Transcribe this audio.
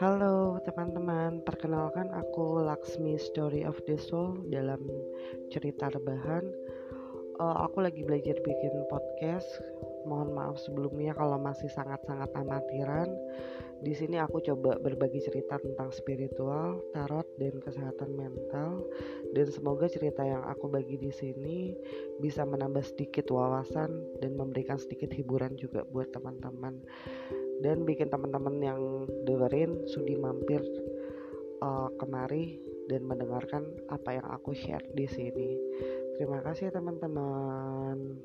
Halo teman-teman, perkenalkan aku Laksmi Story of the Soul dalam cerita rebahan. Uh, aku lagi belajar bikin podcast. Mohon maaf sebelumnya kalau masih sangat-sangat amatiran. Di sini aku coba berbagi cerita tentang spiritual, tarot, dan kesehatan mental. Dan semoga cerita yang aku bagi di sini bisa menambah sedikit wawasan dan memberikan sedikit hiburan juga buat teman-teman dan bikin teman-teman yang dengerin sudi mampir uh, kemari dan mendengarkan apa yang aku share di sini. Terima kasih teman-teman.